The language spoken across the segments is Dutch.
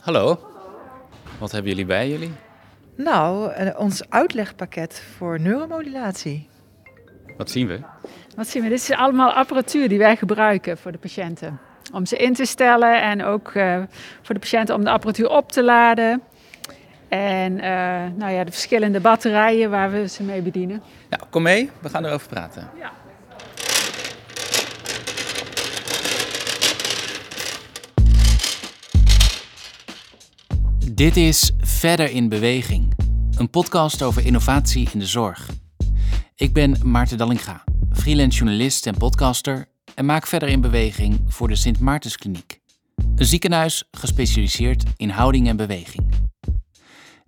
Hallo. Wat hebben jullie bij jullie? Nou, eh, ons uitlegpakket voor neuromodulatie. Wat zien we? Wat zien we? Dit is allemaal apparatuur die wij gebruiken voor de patiënten. Om ze in te stellen en ook uh, voor de patiënten om de apparatuur op te laden. En uh, nou ja, de verschillende batterijen waar we ze mee bedienen. Nou, kom mee, we gaan erover praten. Ja. Dit is Verder in Beweging, een podcast over innovatie in de zorg. Ik ben Maarten Dallinga, freelance journalist en podcaster en maak Verder in Beweging voor de Sint Maartenskliniek. Een ziekenhuis gespecialiseerd in houding en beweging.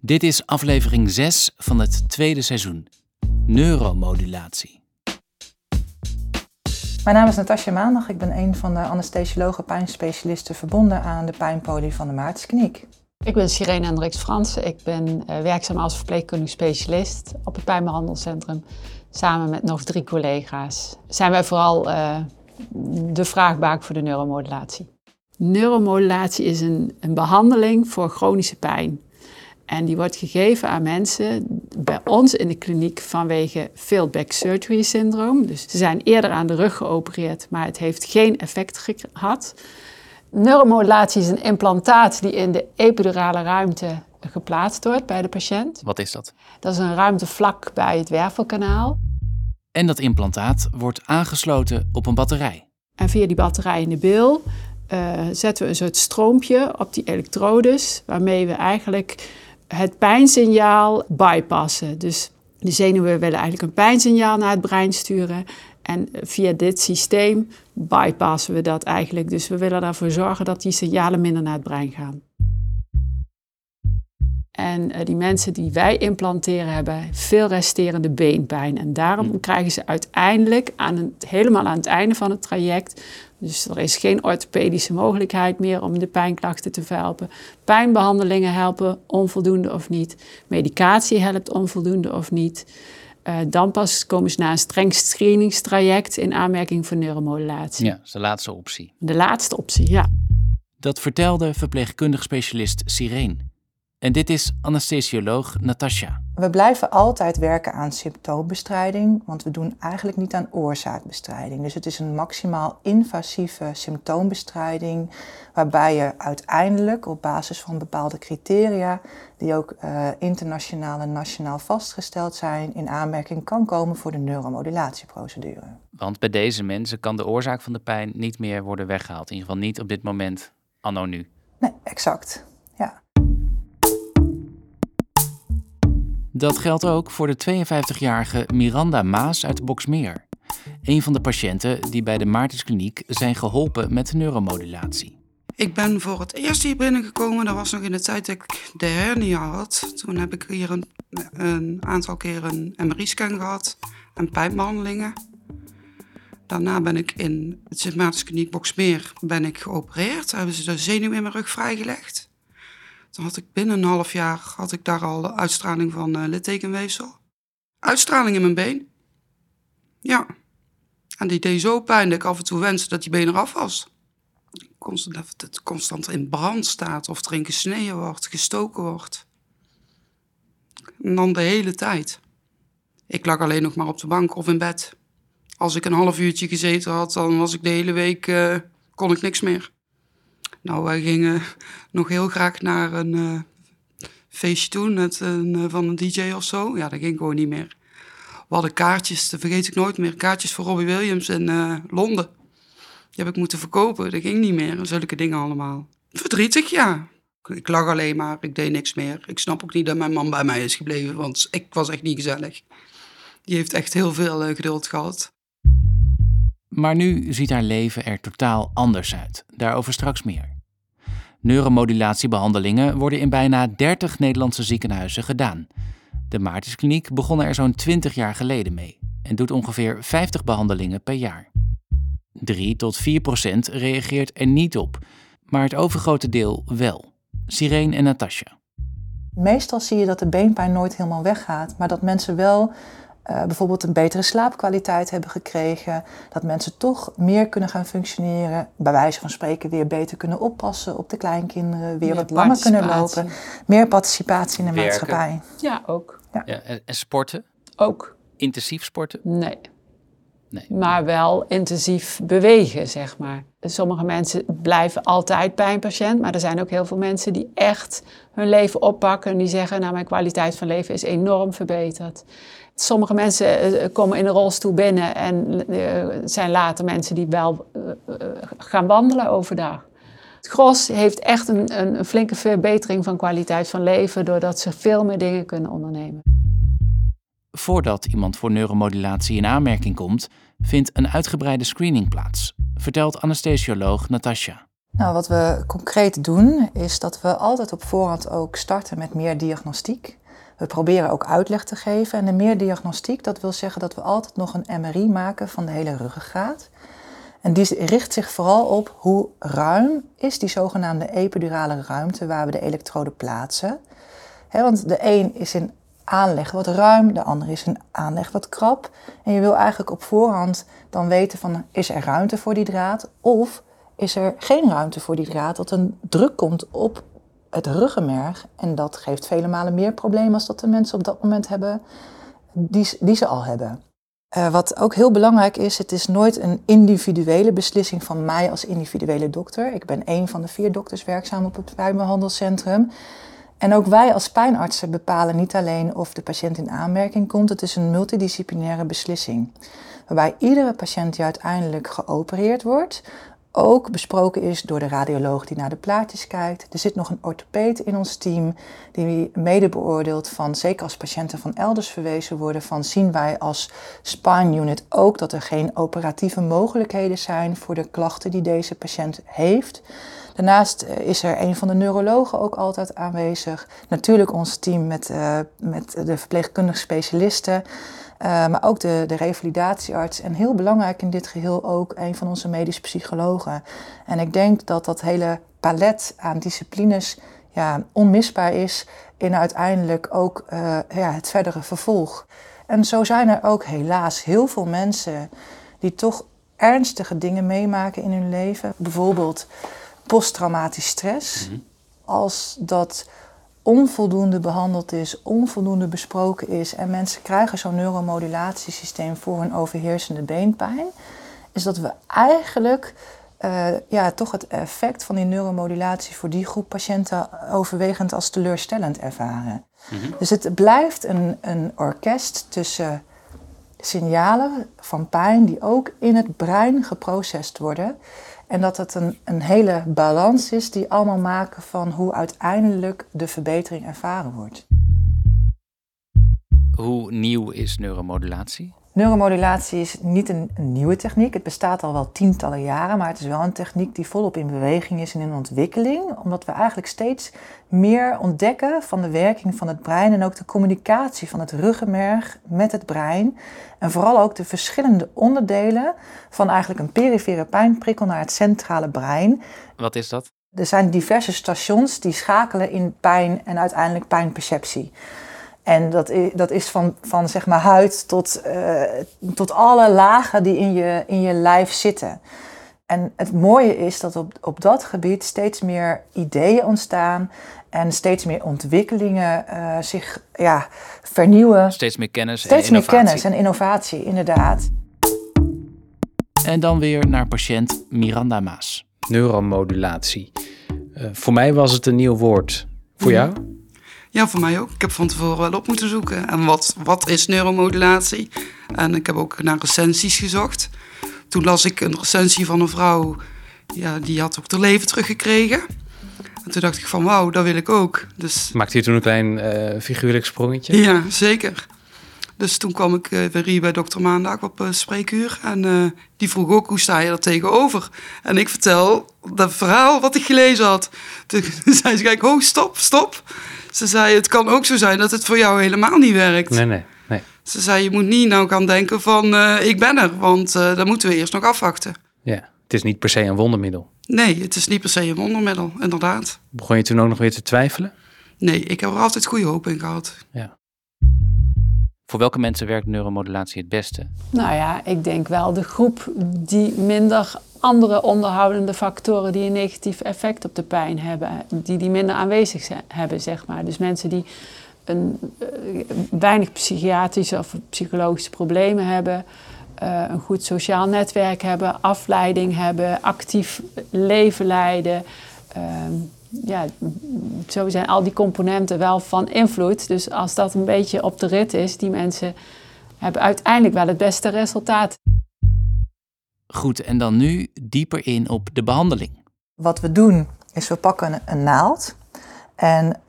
Dit is aflevering 6 van het tweede seizoen, neuromodulatie. Mijn naam is Natasja Maandag. Ik ben een van de anesthesiologen pijnspecialisten verbonden aan de pijnpolie van de Maartenskliniek. Ik ben Sirene Hendricks Fransen. Ik ben uh, werkzaam als verpleegkundig specialist op het pijnbehandelcentrum. Samen met nog drie collega's zijn wij vooral uh, de vraagbaak voor de neuromodulatie. Neuromodulatie is een, een behandeling voor chronische pijn. En die wordt gegeven aan mensen bij ons in de kliniek vanwege failed surgery syndroom. Dus ze zijn eerder aan de rug geopereerd, maar het heeft geen effect gehad. Neuromodulatie is een implantaat die in de epidurale ruimte geplaatst wordt bij de patiënt. Wat is dat? Dat is een ruimte vlak bij het wervelkanaal. En dat implantaat wordt aangesloten op een batterij. En via die batterij in de bil uh, zetten we een soort stroompje op die elektrodes, waarmee we eigenlijk het pijnsignaal bypassen. Dus de zenuwen willen eigenlijk een pijnsignaal naar het brein sturen. En via dit systeem bypassen we dat eigenlijk. Dus we willen ervoor zorgen dat die signalen minder naar het brein gaan. En uh, die mensen die wij implanteren hebben veel resterende beenpijn. En daarom hmm. krijgen ze uiteindelijk aan het, helemaal aan het einde van het traject. Dus er is geen orthopedische mogelijkheid meer om de pijnklachten te verhelpen. Pijnbehandelingen helpen onvoldoende of niet. Medicatie helpt onvoldoende of niet. Uh, dan pas komen ze na een streng screeningstraject in aanmerking voor neuromodulatie. Ja, dat is de laatste optie. De laatste optie, ja. Dat vertelde verpleegkundig specialist Sirene. En dit is anesthesioloog Natasja. We blijven altijd werken aan symptoombestrijding, want we doen eigenlijk niet aan oorzaakbestrijding. Dus het is een maximaal invasieve symptoombestrijding, waarbij je uiteindelijk op basis van bepaalde criteria, die ook uh, internationaal en nationaal vastgesteld zijn, in aanmerking kan komen voor de neuromodulatieprocedure. Want bij deze mensen kan de oorzaak van de pijn niet meer worden weggehaald. In ieder geval niet op dit moment, anno nu. Nee, exact. Dat geldt ook voor de 52-jarige Miranda Maas uit Boksmeer. Een van de patiënten die bij de Maartenskliniek zijn geholpen met neuromodulatie. Ik ben voor het eerst hier binnengekomen. Dat was nog in de tijd dat ik de hernia had. Toen heb ik hier een, aantal keer een MRI-scan gehad en pijnbehandelingen. Daarna ben ik in het Sint Maartenskliniek Boksmeer ben ik geopereerd. Daar hebben ze de zenuw in mijn rug vrijgelegd. Toen had ik binnen een half jaar had ik daar al uitstraling van uh, littekenweefsel. Uitstraling in mijn been. Ja. En die deed zo pijn dat ik af en toe wenste dat die been eraf was. Constant, dat het constant in brand staat of erin gesneden wordt, gestoken wordt. En dan de hele tijd. Ik lag alleen nog maar op de bank of in bed. Als ik een half uurtje gezeten had, dan was ik de hele week, uh, kon ik niks meer. Nou, wij gingen nog heel graag naar een uh, feestje toe met een, uh, van een DJ of zo. Ja, dat ging gewoon niet meer. We hadden kaartjes, dat vergeet ik nooit meer. Kaartjes voor Robbie Williams in uh, Londen. Die heb ik moeten verkopen. Dat ging niet meer. Zulke dingen allemaal. Verdrietig, ja. Ik lag alleen maar. Ik deed niks meer. Ik snap ook niet dat mijn man bij mij is gebleven. Want ik was echt niet gezellig. Die heeft echt heel veel geduld gehad. Maar nu ziet haar leven er totaal anders uit. Daarover straks meer. Neuromodulatiebehandelingen worden in bijna 30 Nederlandse ziekenhuizen gedaan. De Maartenskliniek begon er zo'n 20 jaar geleden mee en doet ongeveer 50 behandelingen per jaar. 3 tot 4 procent reageert er niet op, maar het overgrote deel wel. Sirene en Natasja. Meestal zie je dat de beenpijn nooit helemaal weggaat, maar dat mensen wel uh, bijvoorbeeld een betere slaapkwaliteit hebben gekregen. Dat mensen toch meer kunnen gaan functioneren. Bij wijze van spreken weer beter kunnen oppassen op de kleinkinderen. Weer wat langer kunnen lopen. Meer participatie in de maatschappij. Ja, ook. Ja. ja en, en sporten? Ook. Intensief sporten? Nee. Nee. Maar wel intensief bewegen, zeg maar. Sommige mensen blijven altijd pijnpatiënt, maar er zijn ook heel veel mensen die echt hun leven oppakken en die zeggen, nou mijn kwaliteit van leven is enorm verbeterd. Sommige mensen eh, eh, komen in een rolstoel binnen en uh, zijn later mensen die wel gaan wandelen overdag. Het gros heeft echt een, een flinke verbetering van kwaliteit van leven doordat ze veel meer dingen kunnen ondernemen. Voordat iemand voor neuromodulatie in aanmerking komt, vindt een uitgebreide screening plaats, vertelt anesthesioloog Natasja. Nou, wat we concreet doen is dat we altijd op voorhand ook starten met meer diagnostiek. We proberen ook uitleg te geven. En de meer diagnostiek, dat wil zeggen dat we altijd nog een MRI maken van de hele ruggengraat. En die richt zich vooral op hoe ruim is die zogenaamde epidurale ruimte waar we de elektrode plaatsen. want de een is in aanleg wat ruim, de andere is in aanleg wat krap. En je wil eigenlijk op voorhand dan weten van is er ruimte voor die draad of is er geen ruimte voor die draad, dat een druk komt op het ruggenmerg. En dat geeft vele malen meer problemen als dat de mensen op dat moment hebben die, die ze al hebben. Uh, wat ook heel belangrijk is, het is nooit een individuele beslissing van mij als individuele dokter. Ik ben één van de vier dokters werkzaam op het pijnbehandelcentrum. En ook wij als pijnartsen bepalen niet alleen of de patiënt in aanmerking komt, het is een multidisciplinaire beslissing. Waarbij iedere patiënt die uiteindelijk geopereerd wordt, ook besproken is door de radioloog die naar de plaatjes kijkt. Er zit nog een orthopeed in ons team die mede beoordeelt van, zeker als patiënten van elders verwezen worden, van zien wij als spine unit ook dat er geen operatieve mogelijkheden zijn voor de klachten die deze patiënt heeft. Daarnaast eh, is er een van de neurologen ook altijd aanwezig. Natuurlijk ons team met, uh, met de verpleegkundige specialisten. Uh, maar ook de, de revalidatiearts. En heel belangrijk in dit geheel ook een van onze medisch psychologen. En ik denk dat dat hele palet aan disciplines ja, onmisbaar is in uiteindelijk ook uh, ja, het verdere vervolg. En zo zijn er ook helaas heel veel mensen die toch ernstige dingen meemaken in hun leven. Bijvoorbeeld posttraumatisch stress. Mhm. Als dat onvoldoende behandeld is, onvoldoende besproken is en mensen krijgen zo'n neuromodulatiesysteem voor hun overheersende beenpijn, is dat we eigenlijk uh, ja, toch het effect van die neuromodulatie voor die groep patiënten overwegend als teleurstellend ervaren. Mhm. Dus het blijft een, een orkest tussen signalen van pijn die ook in het brein geprocessed worden. En dat het een, een hele balans is die allemaal maken van hoe uiteindelijk de verbetering ervaren wordt. Hoe nieuw is neuromodulatie? Neuromodulatie is niet een, nieuwe techniek. Het bestaat al wel tientallen jaren, maar het is wel een techniek die volop in beweging is en in ontwikkeling. Omdat we eigenlijk steeds meer ontdekken van de werking van het brein en ook de communicatie van het ruggenmerg met het brein. En vooral ook de verschillende onderdelen van eigenlijk een perifere pijnprikkel naar het centrale brein. Wat is dat? Er zijn diverse stations die schakelen in pijn en uiteindelijk pijnperceptie. En dat is, dat is van, van zeg maar huid tot, uh, tot alle lagen die in je, in je lijf zitten. En het mooie is dat op, op dat gebied steeds meer ideeën ontstaan en steeds meer ontwikkelingen uh, zich ja, vernieuwen. Steeds meer kennis steeds en innovatie. meer kennis en innovatie, inderdaad. En dan weer naar patiënt Miranda Maas. Neuromodulatie. Uh, voor mij was het een nieuw woord. Voor mhm. jou? Ja, voor mij ook. Ik heb van tevoren wel op moeten zoeken. En wat, wat is neuromodulatie? En ik heb ook naar recensies gezocht. Toen las ik een recensie van een vrouw, ja, die had ook haar leven teruggekregen. En toen dacht ik van wauw, dat wil ik ook. Dus... Maakte je toen een klein uh, figuurlijk sprongetje? Ja, zeker. Dus toen kwam ik uh, weer hier bij dokter Maandag op uh, spreekuur. En die vroeg ook, hoe sta je er tegenover? En ik vertel dat verhaal wat ik gelezen had. Toen zei ze, kijk, oh, stop, stop. Ze zei, het kan ook zo zijn dat het voor jou helemaal niet werkt. Nee, nee, nee. Ze zei, je moet niet nou gaan denken van, uh, ik ben er, want uh, dan moeten we eerst nog afwachten. Ja, het is niet per se een wondermiddel. Nee, het is niet per se een wondermiddel, inderdaad. Begon je toen ook nog weer te twijfelen? Nee, ik heb er altijd goede hoop in gehad. Ja. Voor welke mensen werkt neuromodulatie het beste? Nou ja, ik denk wel de groep die minder andere onderhoudende factoren die een negatief effect op de pijn hebben, die die minder aanwezig zijn, hebben, zeg maar. Dus mensen die een, uh, weinig psychiatrische of psychologische problemen hebben, uh, een goed sociaal netwerk hebben, afleiding hebben, actief leven leiden. Uh, ja, zo zijn al die componenten wel van invloed. Dus als dat een beetje op de rit is, die mensen hebben uiteindelijk wel het beste resultaat. Goed, en dan nu dieper in op de behandeling. Wat we doen is we pakken een naald en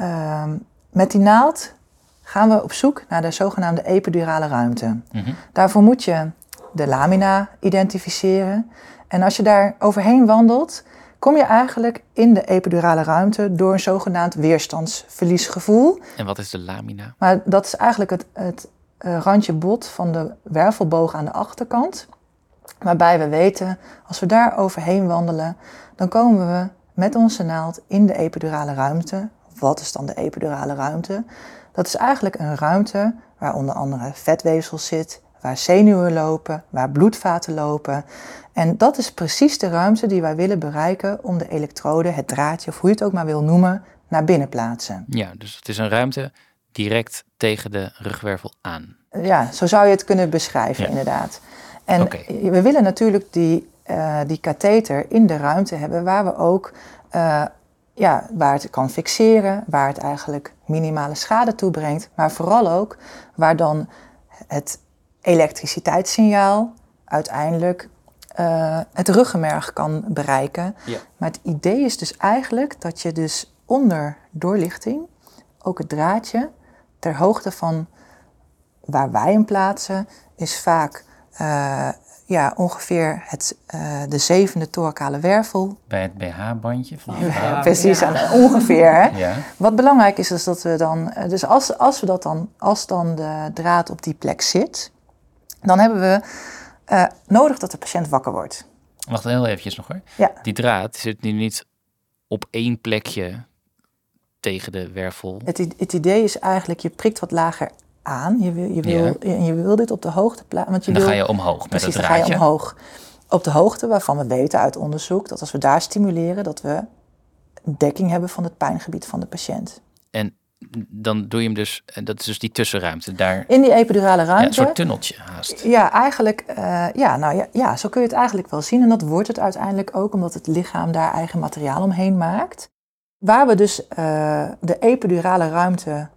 uh, met die naald gaan we op zoek naar de zogenaamde epidurale ruimte. Mm -hmm. Daarvoor moet je de lamina identificeren. En als je daar overheen wandelt, kom je eigenlijk in de epidurale ruimte door een zogenaamd weerstandsverliesgevoel. En wat is de lamina? Maar dat is eigenlijk het, het uh, randje bot van de wervelboog aan de achterkant. Waarbij we weten, als we daar overheen wandelen, dan komen we met onze naald in de epidurale ruimte. Wat is dan de epidurale ruimte? Dat is eigenlijk een ruimte waar onder andere vetweefsel zit, waar zenuwen lopen, waar bloedvaten lopen. En dat is precies de ruimte die wij willen bereiken om de elektrode, het draadje, of hoe je het ook maar wil noemen, naar binnen plaatsen. Ja, dus het is een ruimte direct tegen de rugwervel aan. Ja, zo zou je het kunnen beschrijven, ja. inderdaad. En okay. we willen natuurlijk die, uh, die katheter in de ruimte hebben waar we ook uh, ja, waar het kan fixeren, waar het eigenlijk minimale schade toebrengt, maar vooral ook waar dan het elektriciteitssignaal uiteindelijk uh, het ruggenmerg kan bereiken. Ja. Maar het idee is dus eigenlijk dat je dus onder doorlichting ook het draadje ter hoogte van waar wij hem plaatsen, is vaak uh, ja, ongeveer het, uh, de zevende thoracale wervel. Bij het BH-bandje van de ja, Precies, ja. ongeveer. Hè? Ja. Wat belangrijk is, is dat we dan, dus als, als, we dat dan, als dan de draad op die plek zit, dan hebben we uh, nodig dat de patiënt wakker wordt. Wacht heel eventjes nog hoor. Ja. Die draad zit nu niet op één plekje tegen de wervel. Het, het idee is eigenlijk, je prikt wat lager aan. Je wil, je wil, ja. je wil dit op de hoogte plaatsen. Want je en dan wil, ga je omhoog precies, met het dan ga je omhoog. Op de hoogte waarvan we weten uit onderzoek dat als we daar stimuleren, dat we dekking hebben van het pijngebied van de patiënt. En dan doe je hem dus, en dat is dus die tussenruimte daar. In die epidurale Ja, ruimte. een soort tunneltje haast. Ja, eigenlijk, uh, ja, nou ja, ja, zo kun je het eigenlijk wel zien. En dat wordt het uiteindelijk ook, omdat het lichaam daar eigen materiaal omheen maakt. Waar we dus uh, de epidurale ruimte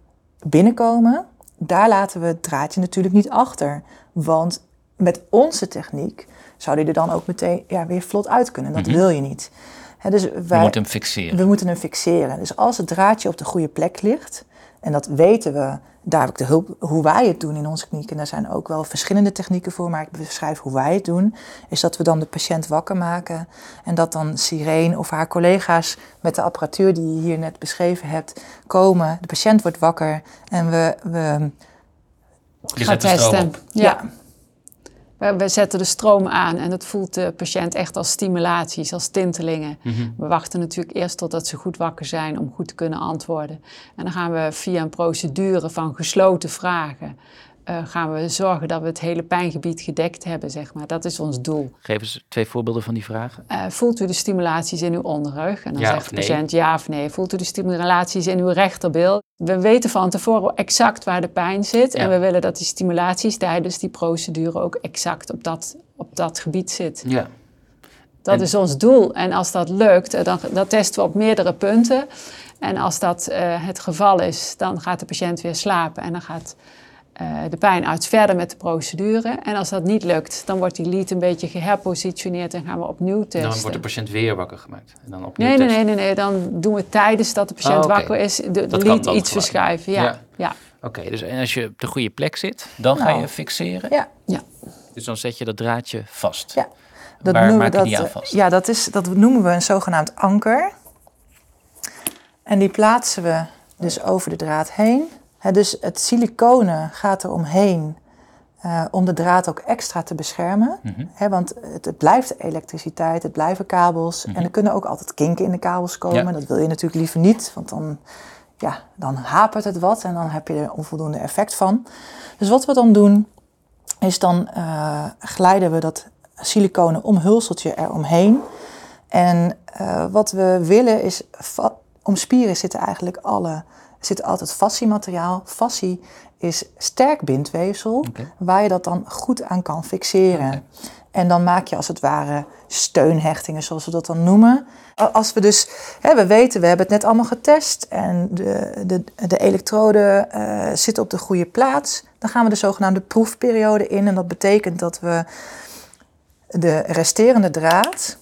binnenkomen, daar laten we het draadje natuurlijk niet achter. Want met onze techniek zou die er dan ook meteen ja, weer vlot uit kunnen. Dat Mhm. wil je niet. Hè, dus wij, Je moet hem fixeren. we moeten hem fixeren. Dus als het draadje op de goede plek ligt, en dat weten we, daar heb ik de hulp, hoe wij het doen in onze kliniek, en daar zijn ook wel verschillende technieken voor, maar ik beschrijf hoe wij het doen, is dat we dan de patiënt wakker maken en dat dan Sirene of haar collega's met de apparatuur die je hier net beschreven hebt, komen. De patiënt wordt wakker en we, we Je Gaat zet de stroom testen. op. Ja. We zetten de stroom aan en dat voelt de patiënt echt als stimulaties, als tintelingen. Mhm. We wachten natuurlijk eerst totdat ze goed wakker zijn om goed te kunnen antwoorden. En dan gaan we via een procedure van gesloten vragen, eh, gaan we zorgen dat we het hele pijngebied gedekt hebben, zeg maar. Dat is ons doel. Geef eens twee voorbeelden van die vragen. Eh, voelt u de stimulaties in uw onderrug? En dan Ja zegt de nee? patiënt ja of nee. Voelt u de stimulaties in uw rechterbil? We weten van tevoren exact waar de pijn zit. Ja. En we willen dat die stimulaties tijdens die procedure ook exact op dat, op dat gebied zit. Ja. Dat En- is ons doel. En als dat lukt, eh, dan dat testen we op meerdere punten. En als dat het geval is, dan gaat de patiënt weer slapen. En dan gaat eh, de pijnarts verder met de procedure. En als dat niet lukt, dan wordt die lead een beetje geherpositioneerd en gaan we opnieuw testen. Dan wordt de patiënt weer wakker gemaakt. En dan opnieuw Nee, nee, testen. nee, nee, nee. Dan doen we tijdens dat de patiënt Oh, oké. wakker is, de, Dat lead iets verschuiven. Ja, Ja. ja. Oké, dus en als je op de goede plek zit, dan ga Nou. je fixeren. ja, ja. Dus dan zet je dat draadje vast. Ja. Dat Waar noemen maak we je dat, die aan eh, vast? Ja, dat, is, dat noemen we een zogenaamd anker. En die plaatsen we dus over de draad heen. Dus het siliconen gaat er omheen eh, om de draad ook extra te beschermen. Mhm. Want het, het blijft elektriciteit, het blijven kabels. En er kunnen ook altijd kinken in de kabels komen. Ja. Dat wil je natuurlijk liever niet, want dan ja, dan hapert het wat en dan heb je er onvoldoende effect van. Dus wat we dan doen, is dan uh, glijden we dat siliconen omhulseltje eromheen. En uh, wat we willen is, om spieren zitten eigenlijk alle, zit altijd fasciemateriaal. Fascie is sterk bindweefsel, waar je dat dan goed aan kan fixeren. En dan maak je als het ware steunhechtingen, zoals we dat dan noemen. Als we dus, hè, we weten, we hebben het net allemaal getest en de, de, de elektrode uh, zit op de goede plaats, dan gaan we de zogenaamde proefperiode in. En dat betekent dat we de resterende draad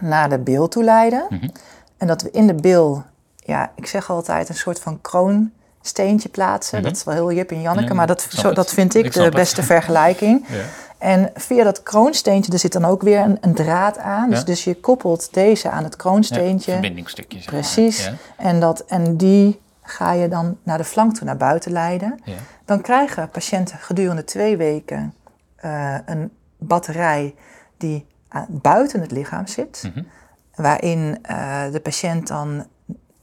naar de bil toe leiden. Mhm. En dat we in de bil, ja, ik zeg altijd, een soort van kroonsteentje plaatsen. Mhm. Dat is wel heel Jip en Janneke, maar dat, zo, dat vind ik, de beste vergelijking. Ja. En via dat kroonsteentje, er zit dan ook weer een, een draad aan. Dus, dus je koppelt deze aan het kroonsteentje. Ja, verbindingstukjes. Precies. En, dat, en die ga je dan naar de flank toe, naar buiten leiden. Dan krijgen patiënten gedurende twee weken uh, een batterij die buiten het lichaam zit. Mhm. Waarin uh, de patiënt dan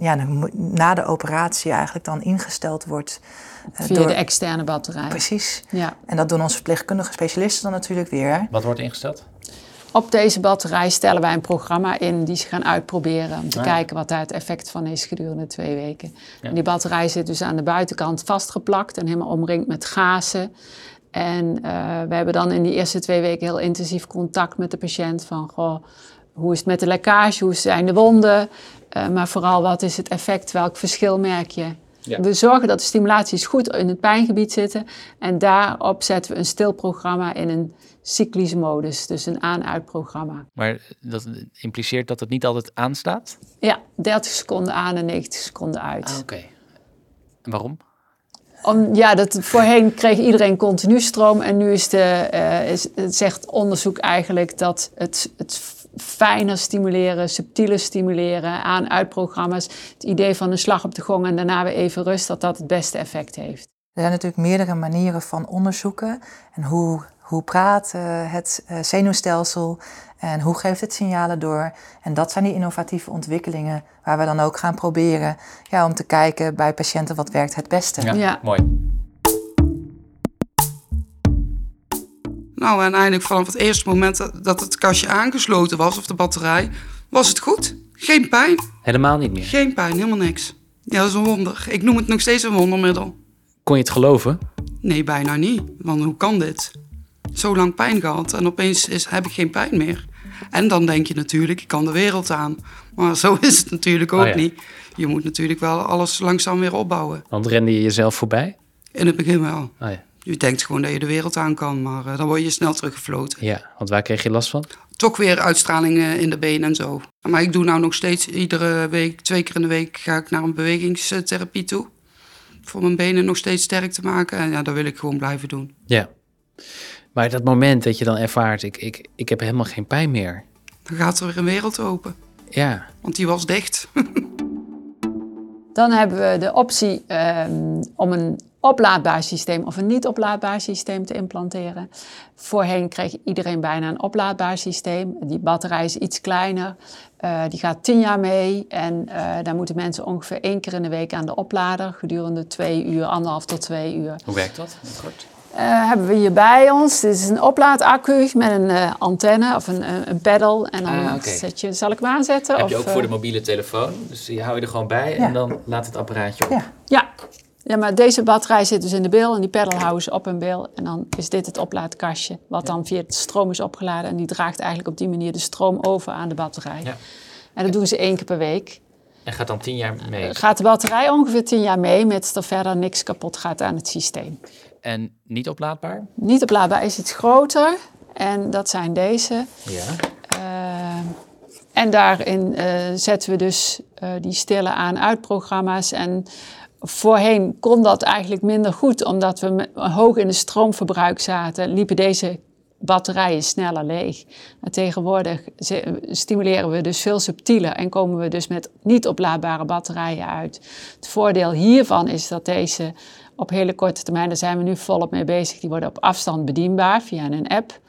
ja, na de operatie eigenlijk dan ingesteld wordt. Uh, Via door... de externe batterij. Precies. Ja. En dat doen onze verpleegkundige specialisten dan natuurlijk weer. Wat wordt ingesteld? Op deze batterij stellen wij een programma in die ze gaan uitproberen om te ah. kijken wat daar het effect van is gedurende twee weken. En die batterij zit dus aan de buitenkant vastgeplakt en helemaal omringd met gazen. En uh, we hebben dan in die eerste twee weken heel intensief contact met de patiënt van goh, hoe is het met de lekkage, hoe zijn de wonden, uh, maar vooral wat is het effect, welk verschil merk je. We zorgen dat de stimulaties goed in het pijngebied zitten en daarop zetten we een stilprogramma in een cyclische modus, dus een aan-uit-programma. Maar dat impliceert dat het niet altijd aanstaat? Ja, 30 seconden aan en 90 seconden uit. Ah, Oké. En waarom? Om, ja, dat, voorheen kreeg iedereen continu stroom en nu is de, uh, is, het zegt onderzoek eigenlijk dat het, het fijner stimuleren, subtieler stimuleren aan uitprogramma's, het idee van een slag op de gong en daarna weer even rust, dat dat het beste effect heeft. Er zijn natuurlijk meerdere manieren van onderzoeken en hoe, hoe praat uh, het uh, zenuwstelsel en hoe geeft het signalen door. En dat zijn die innovatieve ontwikkelingen waar we dan ook gaan proberen ja, om te kijken bij patiënten wat werkt het beste. Ja, ja. mooi. Nou, en eigenlijk vanaf het eerste moment dat het kastje aangesloten was, of de batterij, was het goed. Geen pijn. Helemaal niet meer? Geen pijn, helemaal niks. Ja, dat is een wonder. Ik noem het nog steeds een wondermiddel. Kon je het geloven? Nee, bijna niet. Want hoe kan dit? Zo lang pijn gehad en opeens is, heb ik geen pijn meer. En dan denk je natuurlijk, ik kan de wereld aan. Maar zo is het natuurlijk ook oh niet. Je moet natuurlijk wel alles langzaam weer opbouwen. Want rende je jezelf voorbij? In het begin wel. Oh ja. Je denkt gewoon dat je de wereld aan kan, maar uh, dan word je snel teruggefloten. Ja, want waar kreeg je last van? Toch weer uitstralingen in de benen en zo. Maar ik doe nou nog steeds iedere week, twee keer in de week, ga ik naar een bewegingstherapie toe. Voor mijn benen nog steeds sterk te maken. En ja, dat wil ik gewoon blijven doen. Ja. Maar dat moment dat je dan ervaart, ik, ik, ik heb helemaal geen pijn meer. Dan gaat er weer een wereld open. Ja. Want die was dicht. dan hebben we de optie um, om een oplaadbaar systeem of een niet oplaadbaar systeem te implanteren. Voorheen kreeg iedereen bijna een oplaadbaar systeem. Die batterij is iets kleiner. Uh, die gaat tien jaar mee en uh, daar moeten mensen ongeveer één keer in de week aan de oplader gedurende twee uur, anderhalf tot twee uur. Hoe werkt dat? Kort. Uh, hebben we hier bij ons. Dit is een oplaadaccu met een uh, antenne of een, een pedal. En dan ah, okay. zet je, zal ik hem aanzetten? Heb of, je ook voor de mobiele telefoon. Dus die hou je er gewoon bij ja. en dan laat het apparaatje op. Ja. ja. Ja, maar deze batterij zit dus in de bil en die pedal houden ze op een bil. En dan is dit het oplaadkastje, wat dan via de stroom is opgeladen. En die draagt eigenlijk op die manier de stroom over aan de batterij. Ja. En dat doen ze één keer per week. En gaat dan tien jaar mee? Gaat de batterij ongeveer tien jaar mee, mits er verder niks kapot gaat aan het systeem. En niet oplaadbaar? Niet oplaadbaar is iets groter. En dat zijn deze. Ja. Uh, en daarin uh, zetten we dus uh, die stille aan-uit-programma's. En voorheen kon dat eigenlijk minder goed, omdat we hoog in de stroomverbruik zaten, liepen deze batterijen sneller leeg. Maar tegenwoordig stimuleren we dus veel subtieler en komen we dus met niet oplaadbare batterijen uit. Het voordeel hiervan is dat deze op hele korte termijn, daar zijn we nu volop mee bezig, die worden op afstand bedienbaar via een app.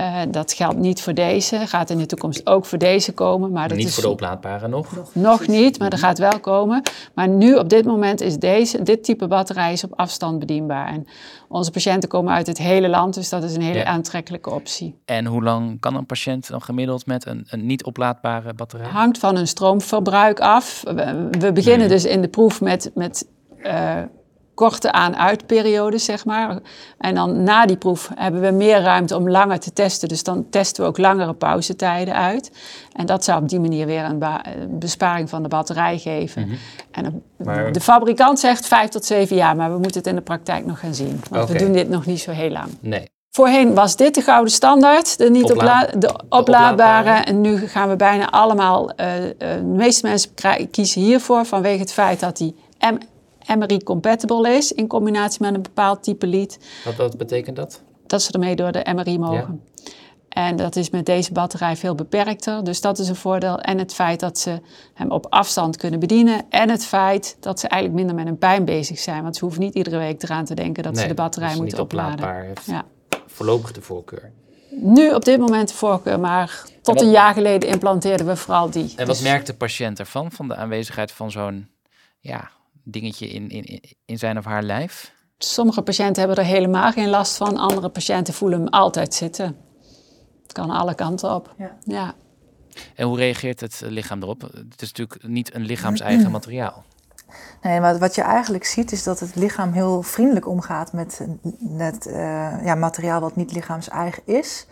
Uh, dat geldt niet voor deze, gaat in de toekomst ook voor deze komen. Maar dat niet is voor de oplaadbare nog? Nog niet, maar er gaat wel komen. Maar nu op dit moment is deze, dit type batterij is op afstand bedienbaar. En onze patiënten komen uit het hele land, dus dat is een hele aantrekkelijke optie. En hoe lang kan een patiënt dan gemiddeld met een, een niet oplaadbare batterij? Hangt van hun stroomverbruik af. We, we beginnen dus in de proef met, met uh, korte aan-uit zeg maar. En dan na die proef hebben we meer ruimte om langer te testen. Dus dan testen we ook langere pauzetijden uit. En dat zou op die manier weer een, besparing van de batterij geven. Mhm. En de fabrikant zegt vijf tot zeven jaar, maar we moeten het in de praktijk nog gaan zien. Want we doen dit nog niet zo heel lang. Nee. Voorheen was dit de gouden standaard, de, niet opla de oplaadbare. En nu gaan we bijna allemaal, uh, uh, de meeste mensen kiezen hiervoor vanwege het feit dat die M MRI-compatible is in combinatie met een bepaald type lied. Wat, wat betekent dat? Dat ze ermee door de MRI mogen. En dat is met deze batterij veel beperkter. Dus dat is een voordeel. En het feit dat ze hem op afstand kunnen bedienen. En het feit dat ze eigenlijk minder met een pijn bezig zijn. Want ze hoeven niet iedere week eraan te denken dat ze de batterij moeten opladen. Heeft ja. Voorlopig de voorkeur. Nu op dit moment de voorkeur, maar tot een jaar geleden implanteerden we vooral die. En wat dus... merkt de patiënt ervan, van de aanwezigheid van zo'n ja, dingetje in, in, in zijn of haar lijf? Sommige patiënten hebben er helemaal geen last van. Andere patiënten voelen hem altijd zitten. Het kan alle kanten op. Ja. ja. En hoe reageert het lichaam erop? Het is natuurlijk niet een lichaams-eigen materiaal. Nee, maar wat je eigenlijk ziet is dat het lichaam heel vriendelijk omgaat met het uh, ja, materiaal wat niet lichaams-eigen is.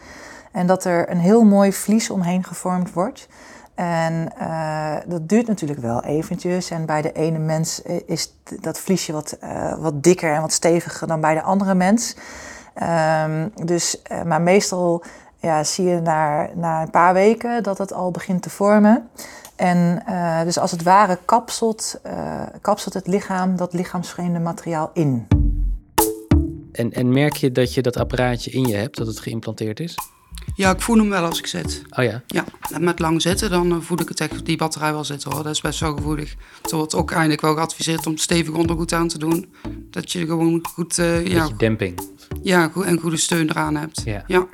En dat er een heel mooi vlies omheen gevormd wordt. En uh, dat duurt natuurlijk wel eventjes. En bij de ene mens is dat vliesje wat, uh, wat dikker en wat steviger dan bij de andere mens. Um, dus, uh, maar meestal ja, zie je na, na een paar weken dat het al begint te vormen. En dus als het ware kapselt, kapselt het lichaam dat lichaamsvreemde materiaal in. En, en merk je dat je dat apparaatje in je hebt, dat het geïmplanteerd is? Ja, ik voel hem wel als ik zit. Oh ja? Ja, met lang zitten dan eh, voel ik het echt, die batterij wel zitten hoor. Dat is best wel gevoelig. Het wordt ook eigenlijk wel geadviseerd om stevig ondergoed aan te doen. Dat je gewoon goed... Uh, ja, demping. Ja, en goede steun eraan hebt. Ja. ja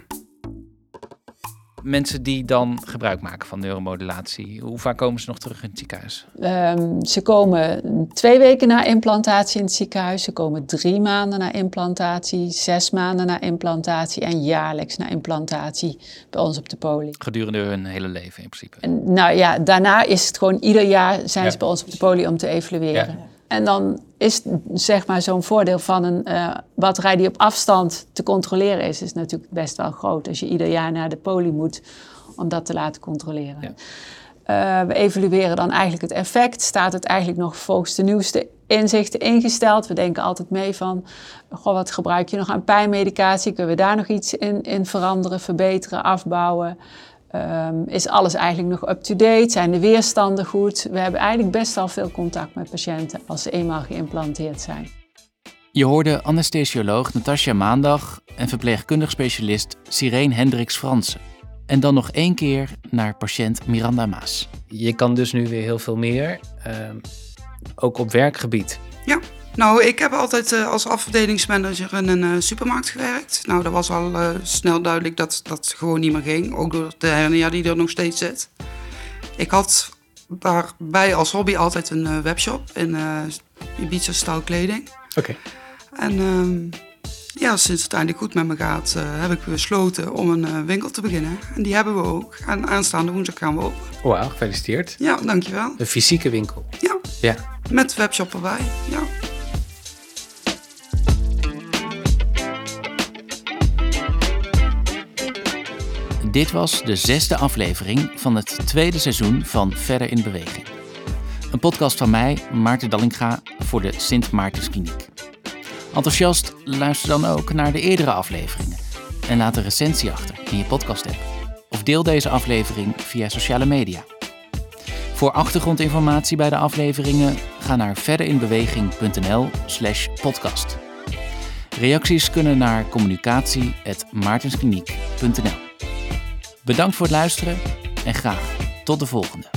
mensen die dan gebruik maken van neuromodulatie, hoe vaak komen ze nog terug in het ziekenhuis? Um, ze komen twee weken na implantatie in het ziekenhuis. Ze komen drie maanden na implantatie, zes maanden na implantatie en jaarlijks na implantatie bij ons op de poli. Gedurende hun hele leven in principe? En, nou ja, daarna is het gewoon ieder jaar zijn ze bij ons op de poli om te evalueren. Ja. En dan is zeg maar zo'n voordeel van een uh, batterij die op afstand te controleren is, is natuurlijk best wel groot. Als je ieder jaar naar de poli moet om dat te laten controleren. Ja. Uh, we evalueren dan eigenlijk het effect. Staat het eigenlijk nog volgens de nieuwste inzichten ingesteld? We denken altijd mee van, goh, wat gebruik je nog aan pijnmedicatie? Kunnen we daar nog iets in, in veranderen, verbeteren, afbouwen? Um, is alles eigenlijk nog up-to-date? Zijn de weerstanden goed? We hebben eigenlijk best wel veel contact met patiënten als ze eenmaal geïmplanteerd zijn. Je hoorde anesthesioloog Natasja Maandag en verpleegkundig specialist Sirene Hendricks Fransen. En dan nog één keer naar patiënt Miranda Maas. Je kan dus nu weer heel veel meer, uh, ook op werkgebied. Ja, nou, ik heb altijd uh, als afdelingsmanager in een uh, supermarkt gewerkt. Nou, dat was al uh, snel duidelijk dat dat gewoon niet meer ging. Ook door de hernia die er nog steeds zit. Ik had daarbij als hobby altijd een webshop in Ibiza staalkleding. Oké. Okay. En ehm, ja, sinds het eindelijk goed met me gaat, heb ik besloten om een winkel te beginnen. En die hebben we ook. En aanstaande woensdag gaan we ook. Wauw, gefeliciteerd. Ja, dankjewel. Een fysieke winkel. Ja. Ja. Met webshop erbij, ja. Dit was de zesde aflevering van het tweede seizoen van Verder in Beweging. Een podcast van mij, Maarten Dallinga, voor de Sint Maartenskliniek. Enthousiast, luister dan ook naar de eerdere afleveringen en laat een recensie achter in je podcast-app. Of deel deze aflevering via sociale media. Voor achtergrondinformatie bij de afleveringen ga naar verderinbeweging.nl/slash podcast. Reacties kunnen naar communicatie.maartenskliniek.nl. Bedankt voor het luisteren en graag tot de volgende.